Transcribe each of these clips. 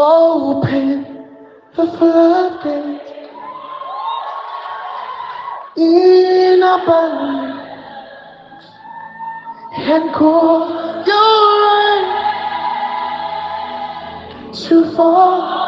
Open the floodgates in abundance and call your rain to fall.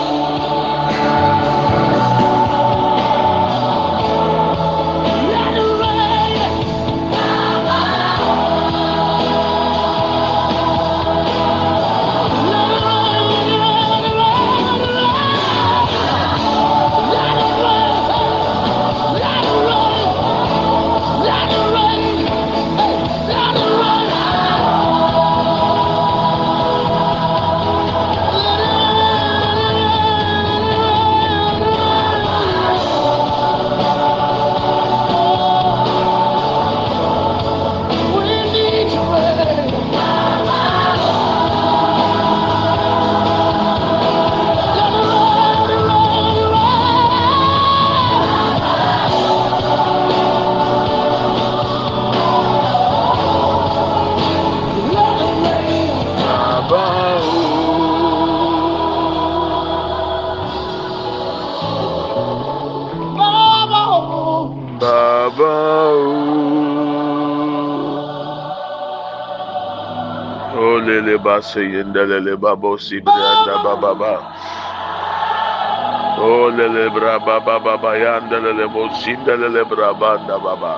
Oh, bra baba baba yandelele bo sindelele bra banda baba.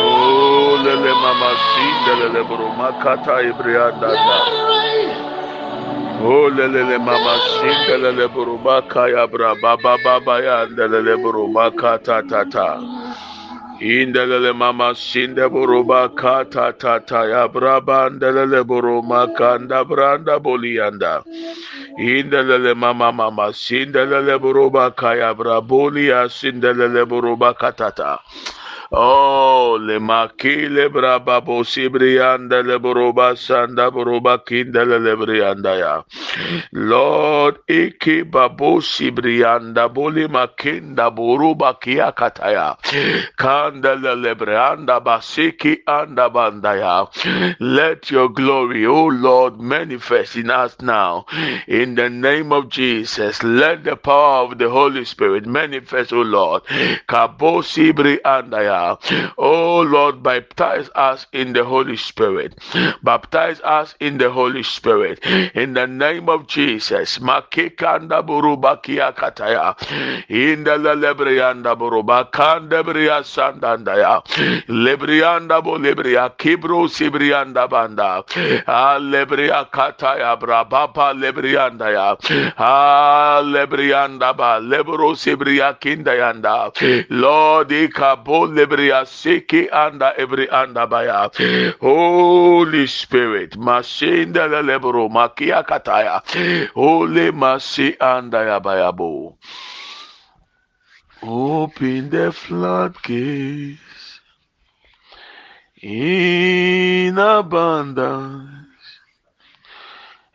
O lele mama sindelele bro makata ibrianda da o oh, lele mama sindelele bro makaya bra baba baba yandelele bro makata tata Indelele mama sinde buruba kata tata ya braba ndelele buruma kanda branda bolianda. Indelele mama mama sindelele buruba kaya braboli ya sindelele buruba katata. Oh, le makile braba bosi brianda le boroba sanda boroba kinda le brianda ya. Lord, iki babosi brianda boli makinda boruba kia kataya. Kanda le brianda basiki anda bandaya. Let your glory, oh Lord, manifest in us now. In the name of Jesus, let the power of the Holy Spirit manifest, oh Lord. Kabosi brianda Oh Lord, baptize us in the Holy Spirit. Baptize us in the Holy Spirit. In the name of Jesus. In the. Lebrianda bo lebria kibro sibrianda banda. Ah lebria kataya brababa lebrianda ya. Ah lebrianda ba lebro sibria kindayanda. Lord, ikabo lebria seki anda every anda baya. Holy Spirit, mashinda lebro makia kataya. Holy masi anda ya bayabo. Open the floodgates in abundance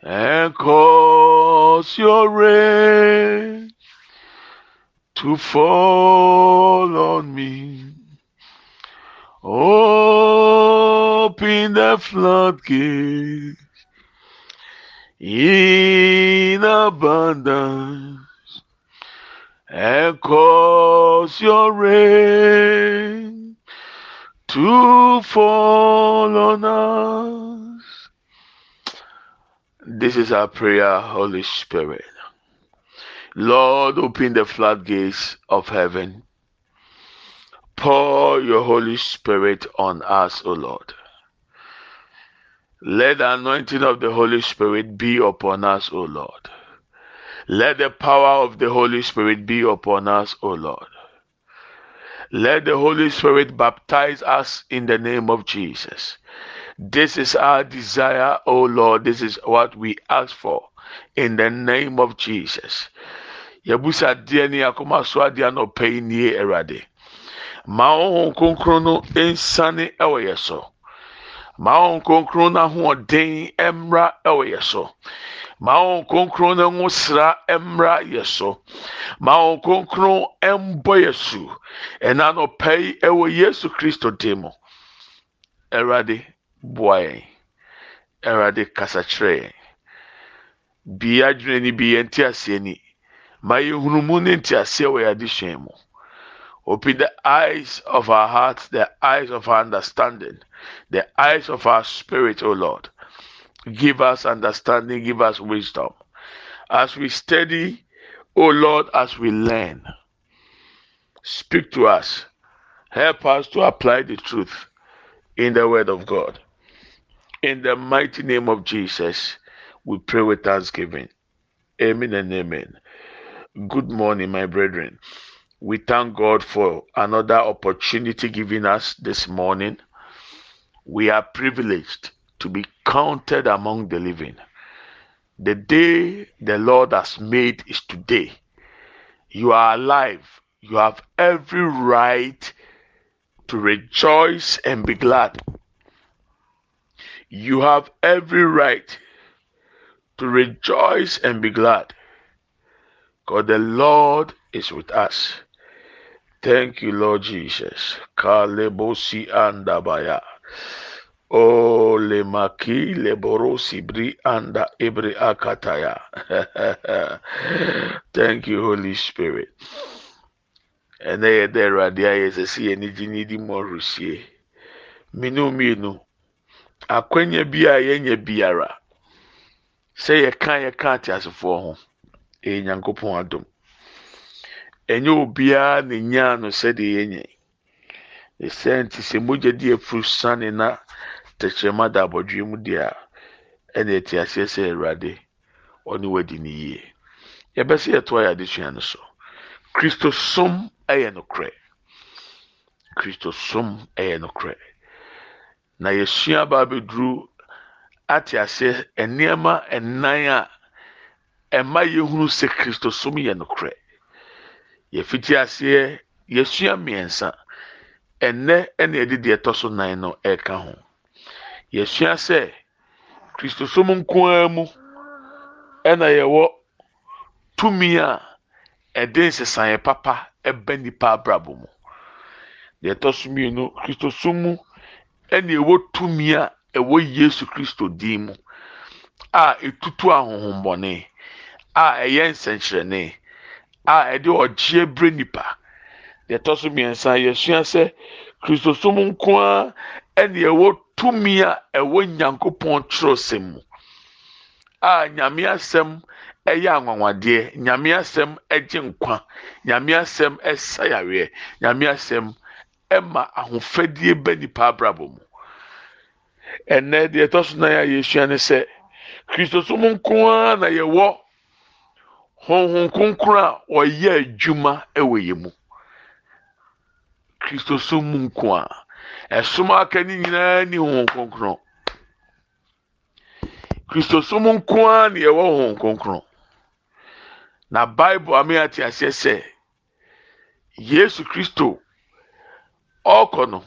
and cause your rain to fall on me. Open the floodgates in abundance and cause your rain to fall on us. This is our prayer, Holy Spirit. Lord, open the floodgates of heaven. Pour your Holy Spirit on us, O Lord. Let the anointing of the Holy Spirit be upon us, O Lord. Let the power of the Holy Spirit be upon us, O Lord. Let the Holy Spirit baptize us in the name of Jesus. This is our desire, O Lord. This is what we ask for in the name of Jesus. Yabusa ma ɔhun kronkron no nsane ɛwɔ yɛ so. Ma ɔhun kronkron no ahoɔden mmra ɛwɔ yɛ so. Ma wɔn kronkron no ho sra mmra yɛ so. Ma wɔn kronkron mbɔ yɛ so ɛna no pɛ yi ɛwɔ yesu kristo dim mu. Ɛwurade boa yɛn. Ɛwurade kasa kyerɛ yɛn. Bie adwene ni bie yɛn ti aseɛ ni. Ma yɛn hunu mu ne nti aseɛ wɔ yɛn adesua mu open the eyes of our hearts the eyes of our understanding the eyes of our spirit o lord. Give us understanding give us wisdom. As we study o lord as we learn speak to us. Help us to apply the truth in the word of god. In the mighty name of jesus we pray with thanksgiving. Amen and amen. Good morning my brethren we thank god for another opportunity given us this morning. We are privileged to be counted among the living. The day the lord has made is today. You are alive. You have every right to rejoice and be glad. You have every right to rejoice and be glad. Because the lord is with us thank you lord jesus. Kalebosi andabaya. O le maki le borosi bri anda ibri akataya. Thank you holy spirit. Ɛnɛ yɛ dɛ awurade ayɛ sɛ di mu ɔresie mmienu mmienu akwanya bi a yɛnya biara. Sɛ yɛka yɛka ateasefoɔ ho. Ɛyɛ nyankopɔn adom. Ɛnyɛ obiara na nyaa no sɛdeɛ yɛnyɛ ɛsɛ nti sɛ mogya di afuru sane na tɛkyerɛma da abɔdwe mu deɛ a ɛna ɛte aseɛ sɛ awurade ɔne wadi ne yie. Yɛbɛsɛ yɛtoa yɛ adesua no so. Kristo som ɛyɛ nokorɛ. Kristo som ɛyɛ nokorɛ. Na yɛsua ba abɛduru ate aseɛ nneɛma nnan a ɛma yɛhunu sɛ kristo som yɛ nokorɛ. Yɛfiti aseɛ yɛsua mmiɛnsa. Ɛnɛ ɛna yɛde deɛ ɛtɔ so nan no ɛreka ho. Yɛsua sɛ kristo som nko ara mu ɛna yɛwɔ tumi a ɛde nsesaeɛ papa ɛbɛ nipa abrabɔ mu. Deɛ ɛtɔ so mmienu kristo som mu ɛna ɛwɔ tumi a ɛwɔ yesu kristo din mu a etutu ahohombɔne a ɛyɛ nsɛnkyerɛnne a ɛde ɔgyeɛ brɛ nipa deɛ ɛtɔ so mmiɛnsa yɛsua sɛ kristosom nko ara ɛna ɛwɔ tumi a ɛwɔ nyankopɔn twerɛsɛm mu a nyame asɛm ɛyɛ anwanwadeɛ nyame asɛm ɛgye nkwa nyame asɛm ɛsa yareɛ nyame asɛm ɛma ahofadie bɛ nipa abrabɔ mu. Ɛnɛ deɛ ɛtɔ so nan a yɛsua ne sɛ kristosom nko ara na yɛwɔ honhom kronkron a ɔyɛ adwuma ɛwɔ yɛn mu. Kristosom mu nko a ɛsom aka ne nyinaa ni honhom kronkron. Kristosom nko ara na yɛwɔ honhom kronkron. Na bible ame ate aseɛ sɛ yesu kristo ɔkɔ no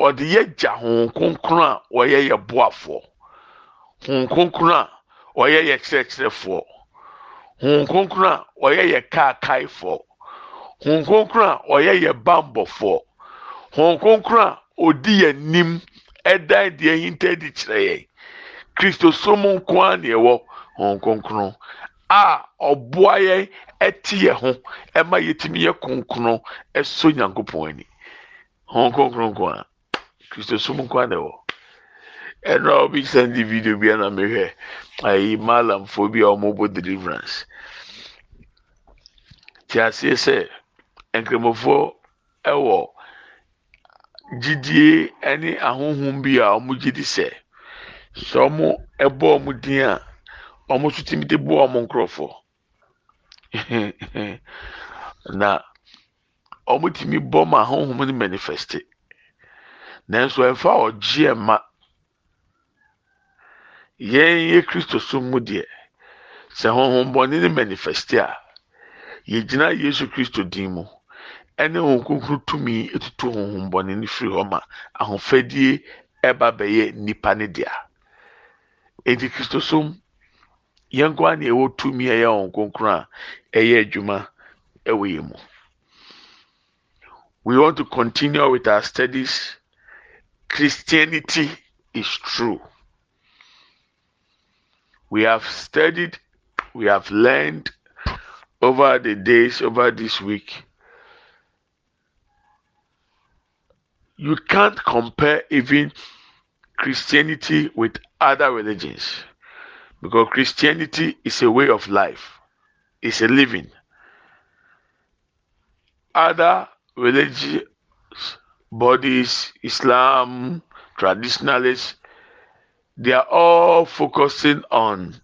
ɔde yɛ gya honhom kronkron a ɔyɛ yɛ boafoɔ honhom kronkron a ɔyɛ yɛ kyerɛkyerɛfoɔ honhom kronkron a ɔyɛ yɛ kaakaefoɔ honhom kronkron a ɔyɛ yɛ bambɔfoɔ a odi yɛ nim ɛdan deɛ hinta di kyerɛ yɛn. Kristo som nko ara na ɛwɔ kronkron a ɔboa yɛn ɛte yɛn ho ɛma yɛtumi yɛ kronkron ɛso nyankopɔn ani. Honhom kronkron nko ara kristo som nko ara na ɛwɔ ɛnna obi send video bi ɛna mehwɛ ayi malamfoɔ bi a wɔn bɔ deliverance. Te aseɛ sɛ nkramofoɔ ɛwɔ gyidie ɛne ahohom bi a wɔn gye di sɛ sɛ wɔn ɛbɔ wɔn din a wɔn nso tumi de bɔ wɔn nkorɔfoɔ na wɔn tumi bɔ ma ahohom no manifeste nanso ɛnfa ɔgye ɛma yɛn yɛ kristo so mu deɛ sɛ honhom bɔne no manifeste a yɛgyina yesu kristo din mu ɛne honhom kronkron tumi etutu honhom bɔne no firi hɔ ma ahofadie ɛba bɛyɛ nipa ne dea. Eti kristo som yɛn nko ara na ɛwɔ tumi ɛyɛ honhom kronkron a ɛyɛ adwuma ɛwɔ yɛn mu. We want to continue with our studies. Christianity is true we have studied, we have learned over the days, over this week. You can't compare even Christianity with other religions because Christianity is a way of life, it's a living. Other religious bodies, Islam, traditionalists, they are all focusing on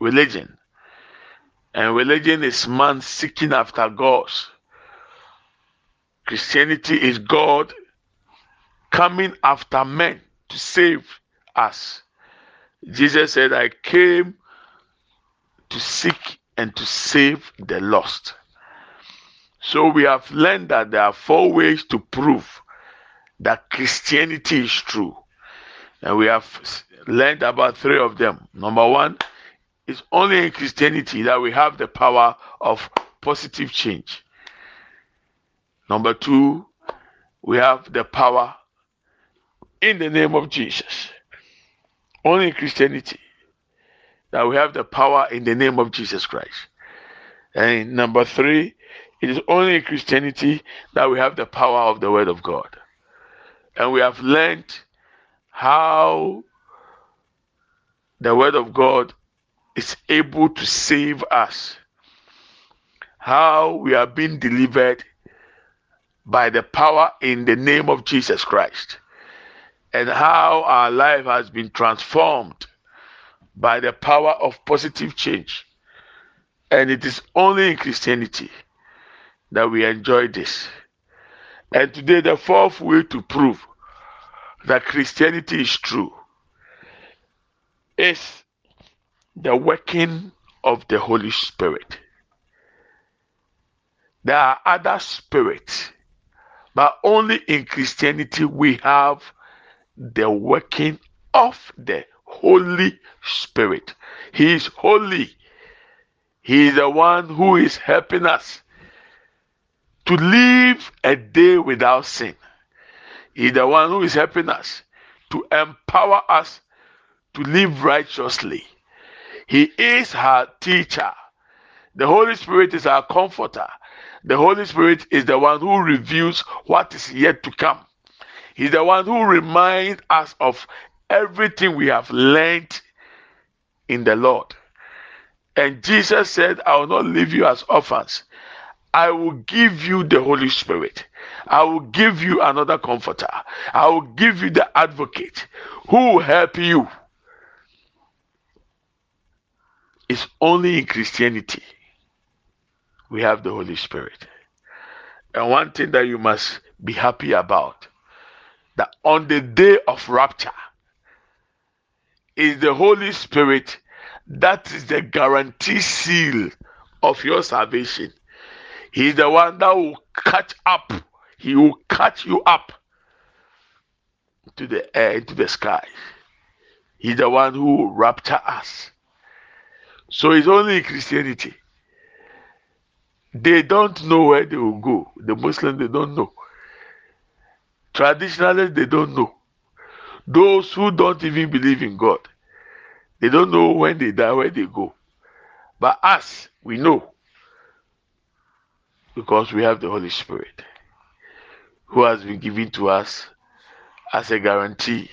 religion. And religion is man seeking after God. Christianity is God coming after men to save us. Jesus said, I came to seek and to save the lost. So we have learned that there are four ways to prove that Christianity is true. And we have learned about three of them. Number one, it's only in Christianity that we have the power of positive change. Number two, we have the power in the name of Jesus. Only in Christianity that we have the power in the name of Jesus Christ. And number three, it is only in Christianity that we have the power of the Word of God. And we have learned how the Word of God is able to save us, how we are being delivered by the power in the name of Jesus Christ, and how our life has been transformed by the power of positive change. And it is only in Christianity that we enjoy this. And today, the fourth way to prove that Christianity is true is the working of the Holy Spirit. There are other spirits, but only in Christianity we have the working of the Holy Spirit. He is holy. He is the one who is helping us to live a day without sin. He is the one who is helping us to empower us to live righteously. He is our teacher. The Holy Spirit is our comforter. The Holy Spirit is the one who reveals what is yet to come. He's the one who reminds us of everything we have learned in the Lord. And Jesus said, I will not leave you as orphans. I will give you the Holy Spirit. I will give you another comforter. I will give you the advocate who will help you. It's only in Christianity we have the Holy Spirit. And one thing that you must be happy about that on the day of rapture is the Holy Spirit that is the guarantee seal of your salvation. He's the one that will catch up. He will catch you up to the air, to the sky. He's the one who will rapture us. So it's only Christianity. They don't know where they will go. The Muslims, they don't know. Traditionalists, they don't know. Those who don't even believe in God, they don't know when they die, where they go. But us, we know. Because we have the Holy Spirit, who has been given to us as a guarantee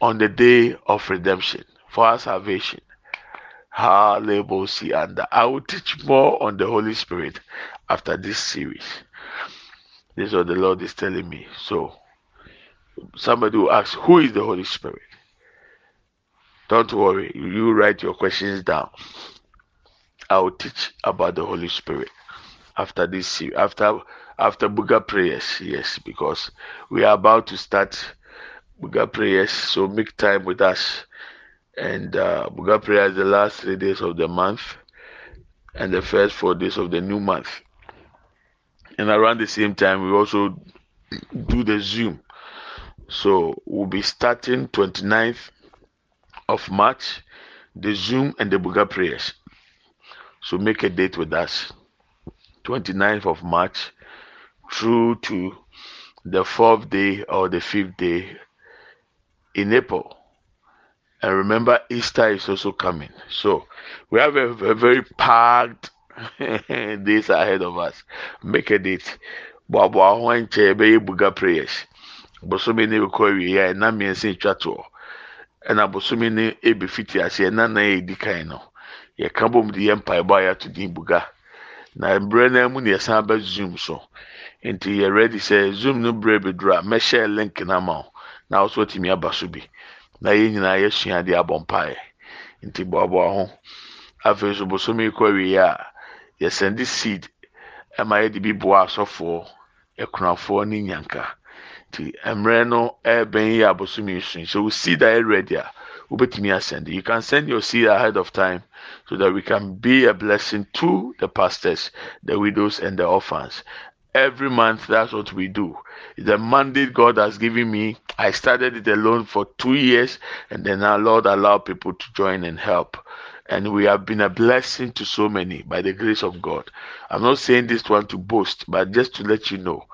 on the day of redemption for our salvation. and I will teach more on the Holy Spirit after this series. This is what the Lord is telling me. So, somebody will ask, Who is the Holy Spirit? Don't worry, you write your questions down. I will teach about the Holy Spirit after this after after Buga prayers. Yes, because we are about to start Buga prayers, so make time with us. And uh, Buga prayers the last three days of the month and the first four days of the new month and around the same time we also do the zoom so we'll be starting 29th of march the zoom and the buga prayers so make a date with us 29th of march through to the fourth day or the fifth day in april and remember easter is also coming so we have a, a very packed days ahead of us. Make a date. Boaboa ho nkyɛn buga prayers. Bosome ne bɛkɔ awie a ɛna mmiɛnsa etwa toɔ. Ɛna bosome ne ebi fiti ase ɛna na yɛ edi kan no. Yɛka bom de yɛ din buga. Na mbrɛ na mu na yɛsan bɛ zoom so. Nti yɛ ready sɛ zoom no brɛ bɛduru a mɛhyɛ link na ma wo. Na ɔso tumi aba so bi. Na yɛn nyinaa yɛsua de abɔ mpaeɛ. Nti boaboa ho. Afei nso bosome kɔ awie a yɛsɛnde seed ɛma yɛde bi boa asɔfoɔ ɛkunafoɔ ne nyanka nti mmerɛ no ɛɛbɛn yi abosom yi so so seed a ready a you can send your seed ahead of time so that we can be a blessing to the pastors the widows and the orphans. Every month that's what we do. The mandate god has given me i started it alone for two years and then our lord allowed people to join and help. And we have been a blessing to so many by the grace of God. I'm not saying this one to boast, but just to let you know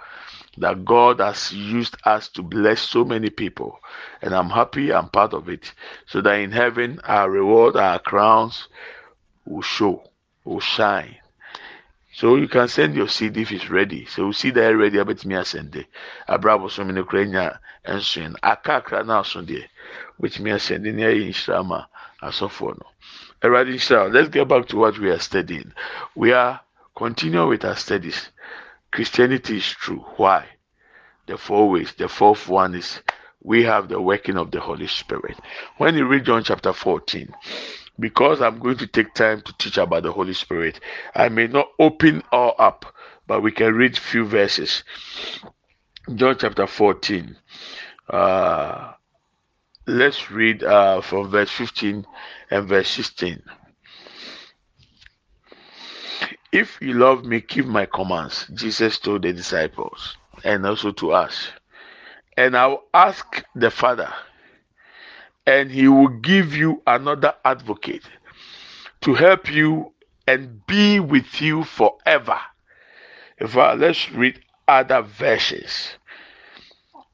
that God has used us to bless so many people, and I'm happy I'm part of it. So that in heaven, our reward, our crowns will show, will shine. So you can send your seed if it's ready. So see that ready, I bet me send it. I Abrabo so many Ukraine and soon. Akakra now Sunday, which me send in here in Shrama as of no. Alright. Let's get back to what we are studying. We are continuing with our studies. Christianity is true. Why? The four ways. The fourth one is we have the working of the Holy Spirit. When you read John chapter 14, because I'm going to take time to teach about the Holy Spirit, I may not open all up, but we can read few verses. John chapter 14. Uh, let's read uh, from verse 15 and verse 16. If you love me, keep my commands, Jesus told the disciples and also to us. And I will ask the Father, and he will give you another advocate to help you and be with you forever. If I, let's read other verses.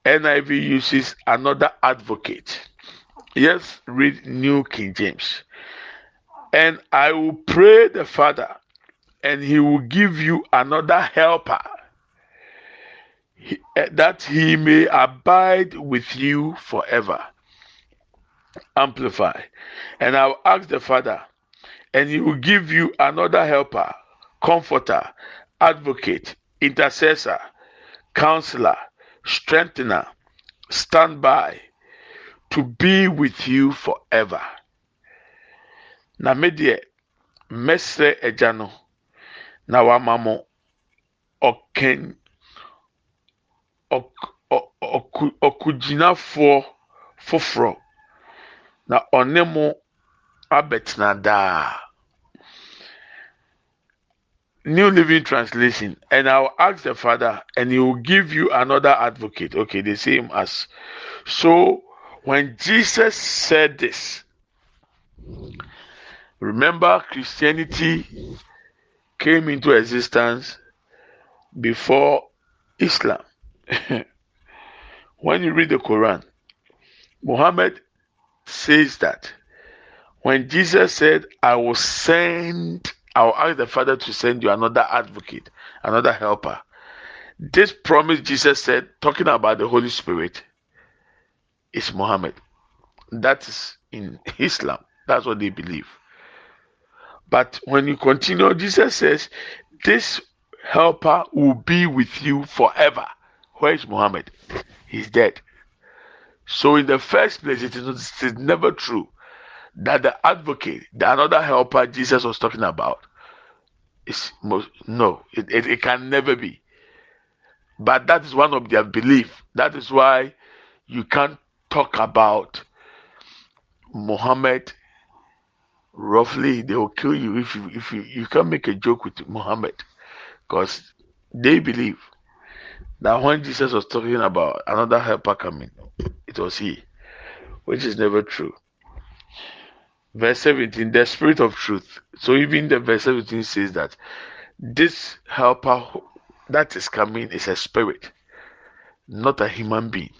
NIV uses another advocate. Yes, read New King James. And I will pray the Father, and he will give you another helper eh, that he may abide with you forever. Amplify. And I'll ask the Father, and he will give you another helper, comforter, advocate, intercessor, counselor, strengthener, stand by to be with you forever. Na me deɛ mɛsrɛ na wama mo ɔkɛn ɔkugyinafoɔ foforɔ na ɔne mo abɛtena daa. New Living Translation, and I'll ask the Father, and He will give you another advocate. Okay, the same as. So, when Jesus said this, remember Christianity came into existence before Islam. when you read the Quran, Muhammad says that when Jesus said, I will send I'll ask the Father to send you another advocate, another helper. This promise Jesus said, talking about the Holy Spirit, is Muhammad. That is in Islam. That's what they believe. But when you continue, Jesus says, This helper will be with you forever. Where is Muhammad? He's dead. So, in the first place, it is, it is never true that the advocate, the another helper Jesus was talking about, is most no, it, it, it can never be. But that is one of their belief. That is why you can't talk about Muhammad roughly they will kill you if you if you you can't make a joke with Muhammad because they believe that when Jesus was talking about another helper coming, it was he, which is never true. Verse 17, the spirit of truth. So even the verse 17 says that this helper that is coming is a spirit, not a human being.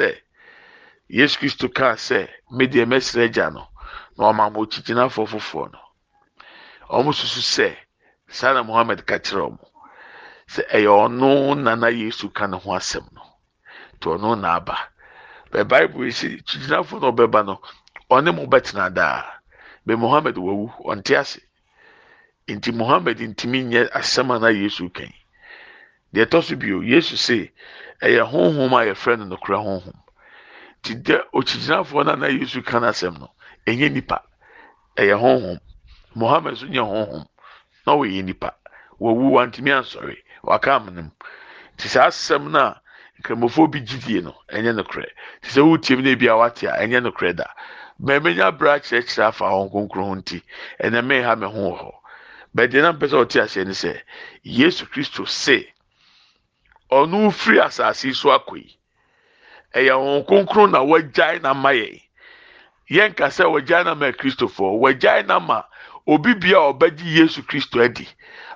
a yesu kristo kaa sɛ medeɛ mɛsrɛ agya no na ɔma ma okyigyinafoɔ foforɔ no. Wɔn susu sɛ saa muhammed ka kyerɛ wɔn sɛ ɛyɛ ɔno nana yesu ka ne ho asɛm no nti ɔno na aba. bɛ bible yi si kyigyinafo na ɔbɛba no ɔne mo bɛtena daa. Bɛ muhammed wawu ɔnte ase. Nti muhammed ntumi nyɛ asɛm a na yesu kan deɛ ɛtɔ so bio yesu se ɛyɛ honhom a yɛfrɛ no nokora honhom. Nti dɛ okyigyinafoɔ na na yesu kan asɛm no ɛnyɛ nipa ɛyɛ honhom. Muhammed nso nyɛ honhom. Na ɔyɛ nipa wawu wantumi ansɔre. Waka amanam nti saa asɛm no nkramofoɔ bi gyidie no ɛnyɛ nokorɛ. Te sɛ wotie mu ebi a a ɛnyɛ nokorɛ da. Mmɛmɛnya bra kyerɛkyerɛ afa wɔn kronkron ho nti ɛnna mmɛn ha mɛ ho wɔ hɔ. Bɛdeɛ na mpɛ ɔte aseɛ ne sɛ yesu kristo se ɔno firi asase so akɔ yi. Ɛyɛ wɔn kronkron na wɔagyae na ma yɛn. Yɛn kasa wɔagyae na ma kristofoɔ wɔagyae na ma obi bia ɔbɛgye yesu kristo adi.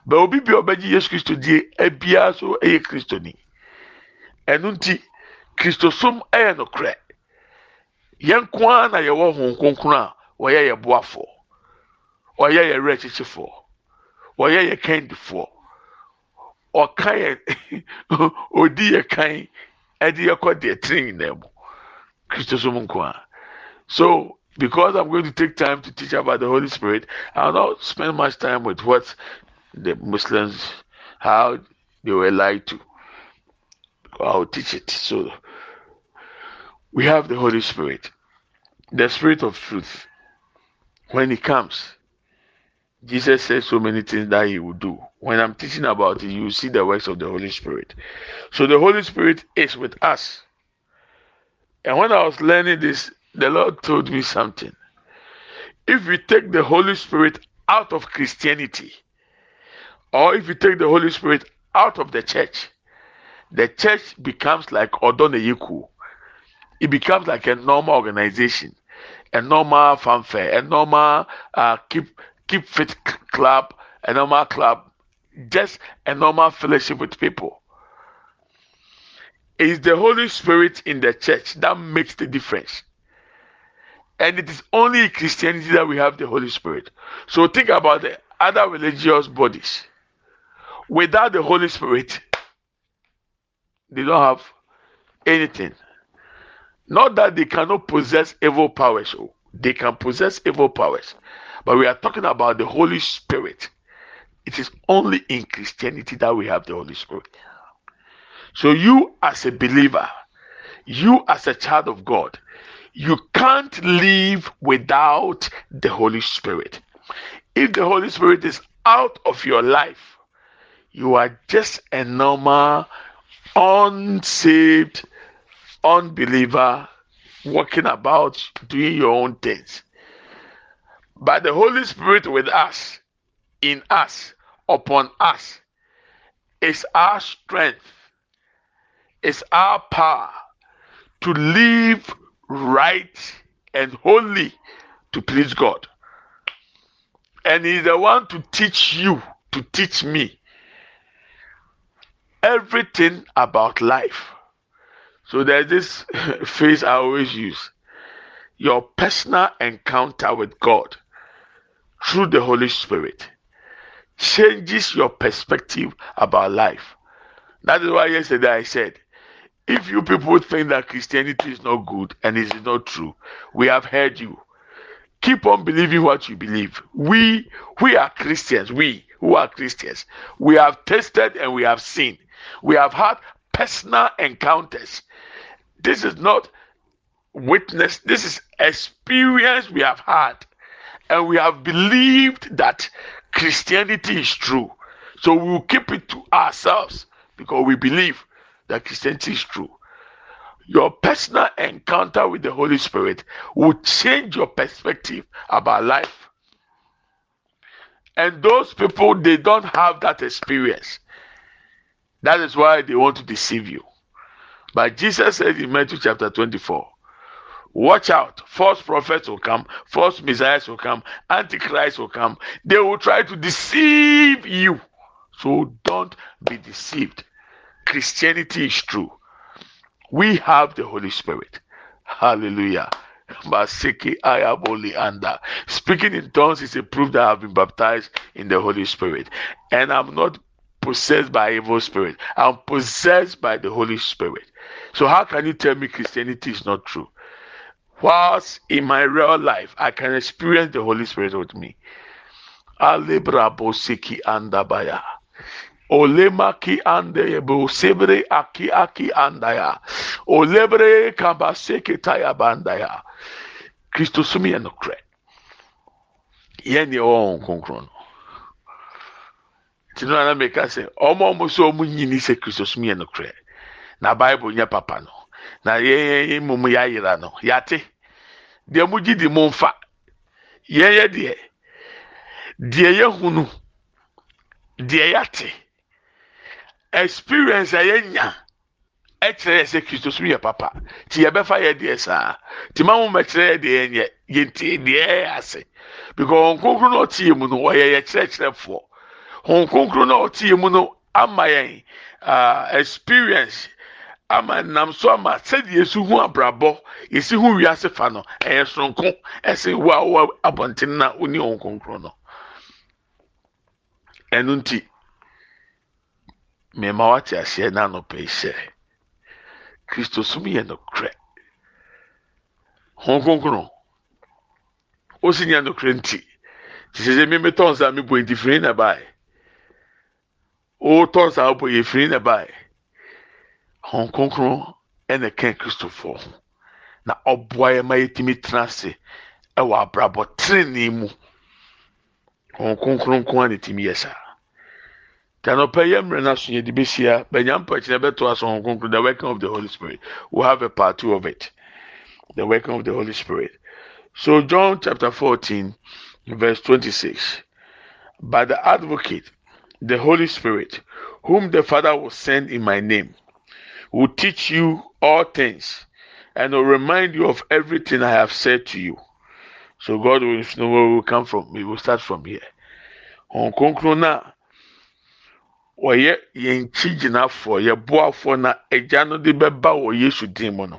Bɛ obi bia ɔbɛgye yesu kristo die ebia so ɛyɛ kristoni. ɛno nti kristosom ɛyɛ nokorɛ. Yɛn nko ara na yɛwɔ honhom kronkron a wɔyɛ yɛ boafoɔ ɔyɛ yɛ werɛ kyekyefoɔ ɔyɛ yɛ kandifoɔ ɔka yɛ odi yɛ kan. Ɛde yɛ kɔ deɛ tiri nyinaa mu kristosom nko ara so because i'm going to take time to teach about the holy spirit i will not spend much time with what the muslims how they were lied to I'll teach it. So we have the Holy Spirit, the Spirit of truth. When He comes, Jesus said so many things that He will do. When I'm teaching about it, you see the works of the Holy Spirit. So the Holy Spirit is with us. And when I was learning this, the Lord told me something. If we take the Holy Spirit out of Christianity, or if you take the Holy Spirit out of the church, the church becomes like Odoneyiku. It becomes like a normal organization, a normal fanfare, a normal uh, keep keep fit club, a normal club, just a normal fellowship with people. It's the Holy Spirit in the church that makes the difference. And it is only Christianity that we have the Holy Spirit. So think about the other religious bodies. Without the Holy Spirit, they don't have anything. Not that they cannot possess evil powers, they can possess evil powers. But we are talking about the Holy Spirit. It is only in Christianity that we have the Holy Spirit. So, you as a believer, you as a child of God, you can't live without the Holy Spirit. If the Holy Spirit is out of your life, you are just a normal, unsaved unbeliever walking about doing your own things. But the Holy Spirit with us, in us, upon us, is our strength, is our power to live right and holy to please God. And He's the one to teach you, to teach me everything about life. So there's this phrase I always use your personal encounter with God through the Holy Spirit changes your perspective about life. That is why yesterday I said, if you people think that Christianity is not good and it is not true, we have heard you. Keep on believing what you believe. We we are Christians. We who are Christians, we have tested and we have seen. We have had personal encounters. This is not witness. This is experience we have had, and we have believed that Christianity is true. So we will keep it to ourselves because we believe that Christianity is true. Your personal encounter with the Holy Spirit will change your perspective about life. And those people, they don't have that experience. That is why they want to deceive you. But Jesus said in Matthew chapter 24, Watch out, false prophets will come, false messiahs will come, antichrist will come. They will try to deceive you. So don't be deceived. Christianity is true. We have the Holy Spirit. Hallelujah. Speaking in tongues is a proof that I have been baptized in the Holy Spirit. And I'm not possessed by evil spirit. I'm possessed by the Holy Spirit. So how can you tell me Christianity is not true? Whilst in my real life, I can experience the Holy Spirit with me. Alebra bosiki andabaya. Olema ki ande bo sebre aki aki andaya. Olebre kabaseke taya bandaya. Kristo sumi enokre. Yẹn ni ọwọ́ nkonkron no. Tinu ana meka sɛ ɔmo ɔmo so ɔmo nyini sɛ Kristo sumi enokre. Na Bible nyɛ papa no. Na yɛn yɛn mu mu yɛayera no. Yate. Deɛ mo gyi di mo nfa. Yɛn yɛ deɛ. Deɛ yɛ hunu. Deɛ yɛate. Experience a yɛnya. ɛkyerɛ yɛ sɛ kristo so yɛ papa nti yɛbɛfa yɛ deɛ saa nti ma mo mɛkyerɛ yɛ deɛ yɛnyɛ yɛnti deɛ yɛyɛ ase because wɔn konkro na ɔte yɛ mu no wɔyɛ yɛ kyerɛkyerɛfoɔ wɔn konkro na ɔte yɛ mu no ama yɛn uh, experience ama nam so ama sɛdeɛ yɛsi hu abrabɔ yɛsi hu wiase fa no ɛyɛ soronko ɛsɛ wo a wɔ abɔnten na oni wɔn konkro no. Ɛno nti mmarima wate aseɛ na anɔpɛ hyɛ kristo som yɛ nokorɛ. Hɔn kronkron osi nyɛ nokorɛ nti te sɛ sɛ mímí tɔn sa mi bɔ nti firi na baaɛ o tɔn sa bɔ yɛ firi na baaɛ hɔn kronkron ɛna kɛn kristofoɔ na ɔboa yɛ ma yɛtumi tena ase ɛwɔ abrabɔ tenenee mu. Hɔn kronkron nko a na tumi yɛ saa. Tanɔpɛ yɛ mmerɛ no so yɛde bɛhyia bɛnya mpɔkyerɛ bɛto aso ho kronkron the working of the holy spirit. We have a part two of it. The working of the holy spirit. So john chapter 14 verse 26 but the advocate the holy spirit whom the father will send in my name will teach you all things and will remind you of everything i have said to you. So god will know where we will come from we will start from here. On kronkron na wɔyɛ yɛn kyi gyinafoɔ yɛ boafoɔ na agya no de bɛba wɔ yesu din mu no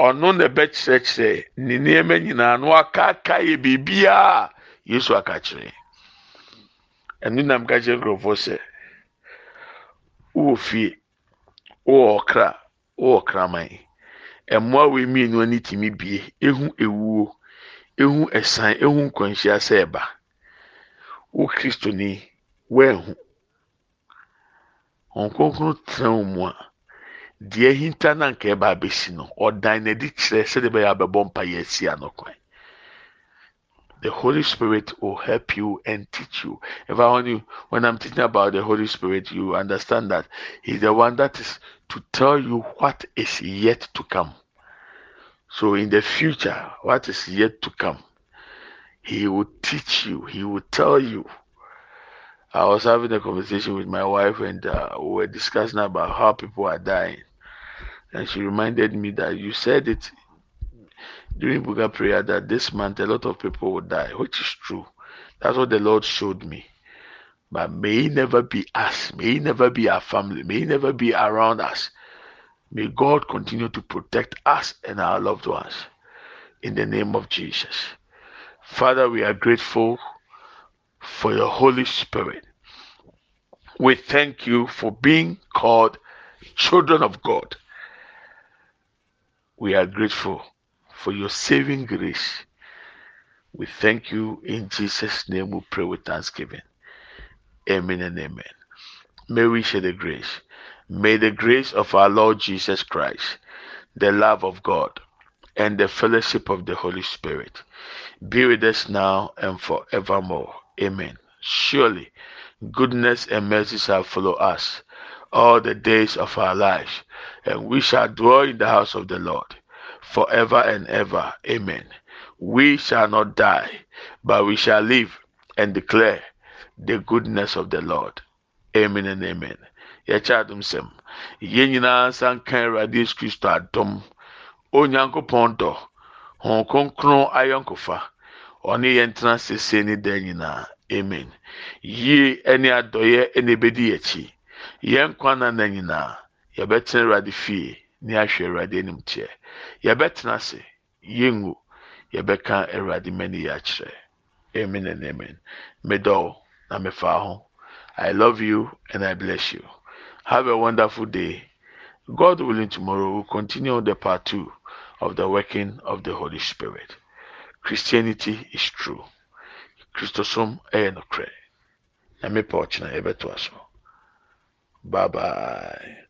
ɔno na ɛbɛkyerɛkyerɛ ne nneɛma nyinaa no akaaka yɛ biribiara yesu aka kyerɛ ɛno nam ka kyerɛ nkurɔfoɔ sɛ wowɔ fie wowɔ ɔkra wowɔ kraman mmoa wei mmienu ani tumi bie. Ehu ewuo ehu ɛsan ehu nkwanhyia sɛ ɛba. Wo kristoni wɛnhu wɔn kronkron tena wɔn mu a deɛ hinta na nka ɛba abɛsi no ɔdan n'adi kyerɛ sɛdeɛ bɛyɛ abɛbɔ mpa yɛ asi ano kwan the holy spirit will help you and teach you. If i you when i'm teaching about the holy spirit you understand that he's the one that is to tell you what is yet to come. So in the future what is yet to come he will teach you he will tell you. I was having a conversation with my wife, and uh, we were discussing about how people are dying. And she reminded me that you said it during Buga prayer that this month a lot of people will die, which is true. That's what the Lord showed me. But may it never be us, may it never be our family, may it never be around us. May God continue to protect us and our loved ones. In the name of Jesus. Father, we are grateful for your Holy Spirit. We thank you for being called children of God. We are grateful for your saving grace. We thank you in Jesus' name. We pray with thanksgiving. Amen and amen. May we share the grace. May the grace of our Lord Jesus Christ, the love of God, and the fellowship of the Holy Spirit be with us now and forevermore. Amen. Surely, goodness and mercy shall follow us all the days of our lives, and we shall dwell in the house of the Lord forever and ever. Amen. We shall not die, but we shall live and declare the goodness of the Lord. Amen and amen. sɛm yɛn nyinaa nsa nka awurade yesu kristo adom onyankopɔn dɔ hɔn kronkron ayɔnkofa ɔne yɛn tena sese ne dan amen yie ɛne adɔyɛ ɛna ebedi akyi yɛn kwan na na nyinaa ne ahwɛ awurade anim teɛ yɛbɛtena ase yɛngu yɛbɛka awurade mani yɛ akyerɛ amen and amen medɔw na mefa ho i love you and i bless you. Have a wonderful day. God willing, tomorrow we'll continue the part two of the working of the Holy Spirit. Christianity is true. Christosom ɛyɛ nokorɛ. Na mepɛ ɔkyena yɛbɛto aso. Bye bye.